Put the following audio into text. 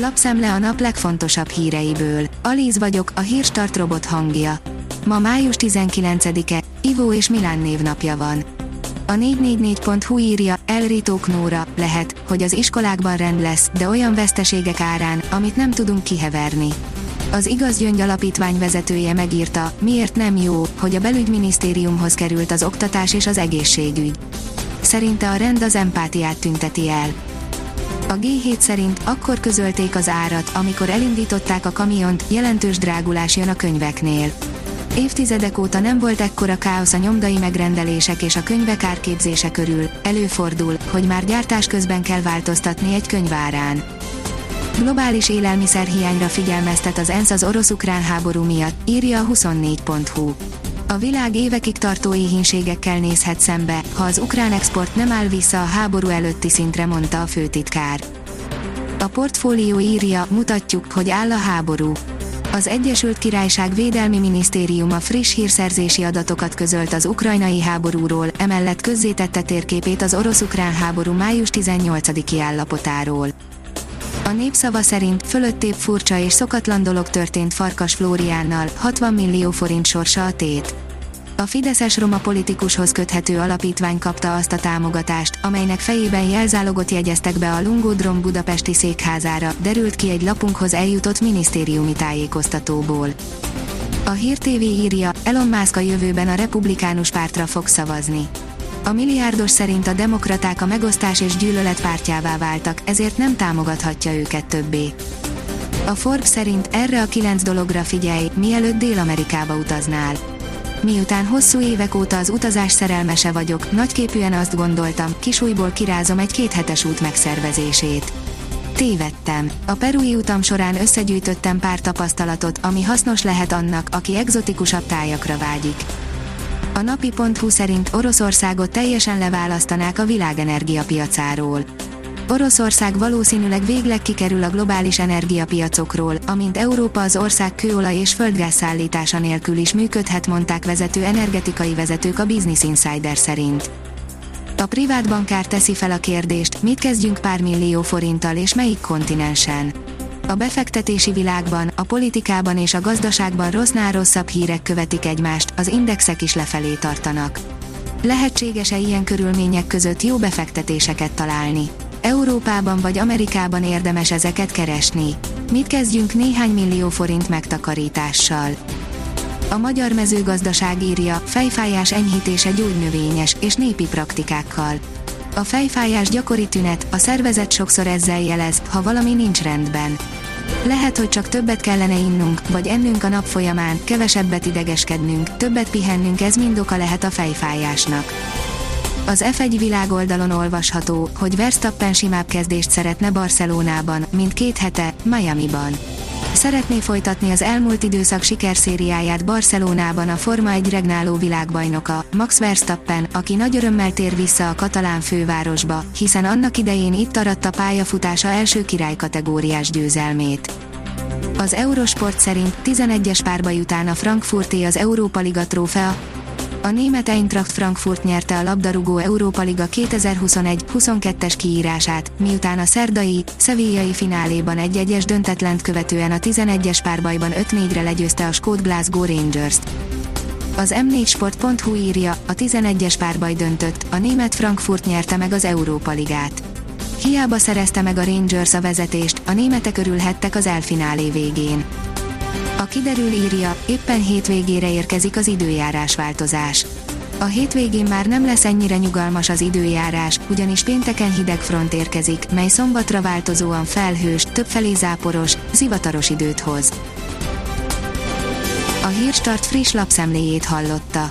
Lapszemle a nap legfontosabb híreiből. Alíz vagyok, a hírstart robot hangja. Ma május 19-e, Ivó és Milán névnapja van. A 444.hu írja, Elritók Nóra, lehet, hogy az iskolákban rend lesz, de olyan veszteségek árán, amit nem tudunk kiheverni. Az Igaz Gyöngy Alapítvány vezetője megírta, miért nem jó, hogy a belügyminisztériumhoz került az oktatás és az egészségügy. Szerinte a rend az empátiát tünteti el. A G7 szerint akkor közölték az árat, amikor elindították a kamiont, jelentős drágulás jön a könyveknél. Évtizedek óta nem volt ekkora káosz a nyomdai megrendelések és a könyvek árképzése körül, előfordul, hogy már gyártás közben kell változtatni egy könyvárán. Globális élelmiszerhiányra figyelmeztet az ENSZ az orosz-ukrán háború miatt, írja a 24.hu. A világ évekig tartó éhínségekkel nézhet szembe, ha az ukrán export nem áll vissza a háború előtti szintre, mondta a főtitkár. A portfólió írja, mutatjuk, hogy áll a háború. Az Egyesült Királyság Védelmi Minisztériuma friss hírszerzési adatokat közölt az ukrajnai háborúról, emellett közzétette térképét az orosz-ukrán háború május 18-i állapotáról. A népszava szerint fölöttébb furcsa és szokatlan dolog történt Farkas Flóriánnal, 60 millió forint sorsa a tét. A Fideszes roma politikushoz köthető alapítvány kapta azt a támogatást, amelynek fejében jelzálogot jegyeztek be a Lungodrom budapesti székházára, derült ki egy lapunkhoz eljutott minisztériumi tájékoztatóból. A Hír TV írja, Elon Musk a jövőben a republikánus pártra fog szavazni. A milliárdos szerint a demokraták a megosztás és gyűlölet pártjává váltak, ezért nem támogathatja őket többé. A Forbes szerint erre a kilenc dologra figyelj, mielőtt Dél-Amerikába utaznál. Miután hosszú évek óta az utazás szerelmese vagyok, nagyképűen azt gondoltam, kisújból kirázom egy kéthetes út megszervezését. Tévedtem. A perui utam során összegyűjtöttem pár tapasztalatot, ami hasznos lehet annak, aki egzotikusabb tájakra vágyik. A napi.hu szerint Oroszországot teljesen leválasztanák a világenergia piacáról. Oroszország valószínűleg végleg kikerül a globális energiapiacokról, amint Európa az ország kőolaj és földgáz szállítása nélkül is működhet, mondták vezető energetikai vezetők a Business Insider szerint. A privát bankár teszi fel a kérdést, mit kezdjünk pár millió forinttal és melyik kontinensen. A befektetési világban, a politikában és a gazdaságban rossznál rosszabb hírek követik egymást, az indexek is lefelé tartanak. Lehetséges-e ilyen körülmények között jó befektetéseket találni? Európában vagy Amerikában érdemes ezeket keresni. Mit kezdjünk néhány millió forint megtakarítással? A magyar mezőgazdaság írja, fejfájás enyhítése gyógynövényes és népi praktikákkal. A fejfájás gyakori tünet, a szervezet sokszor ezzel jelez, ha valami nincs rendben. Lehet, hogy csak többet kellene innunk, vagy ennünk a nap folyamán, kevesebbet idegeskednünk, többet pihennünk, ez mind oka lehet a fejfájásnak. Az F1 világoldalon olvasható, hogy Verstappen simább kezdést szeretne Barcelonában, mint két hete, Miami-ban. Szeretné folytatni az elmúlt időszak sikerszériáját Barcelonában a Forma 1 regnáló világbajnoka, Max Verstappen, aki nagy örömmel tér vissza a katalán fővárosba, hiszen annak idején itt aratta pályafutása első királykategóriás győzelmét. Az Eurosport szerint 11-es párbaj után a Frankfurté az Európa Liga trófea, a német Eintracht Frankfurt nyerte a labdarúgó Európa Liga 2021-22-es kiírását, miután a szerdai, szevillai fináléban egy egyes döntetlent követően a 11-es párbajban 5-4-re legyőzte a skót Glasgow Rangers-t. Az m4sport.hu írja, a 11-es párbaj döntött, a német Frankfurt nyerte meg az Európa Ligát. Hiába szerezte meg a Rangers a vezetést, a németek örülhettek az elfinálé végén. A kiderül írja, éppen hétvégére érkezik az időjárás változás. A hétvégén már nem lesz ennyire nyugalmas az időjárás, ugyanis pénteken hideg front érkezik, mely szombatra változóan felhős, többfelé záporos, zivataros időt hoz. A Hírstart friss lapszemléjét hallotta.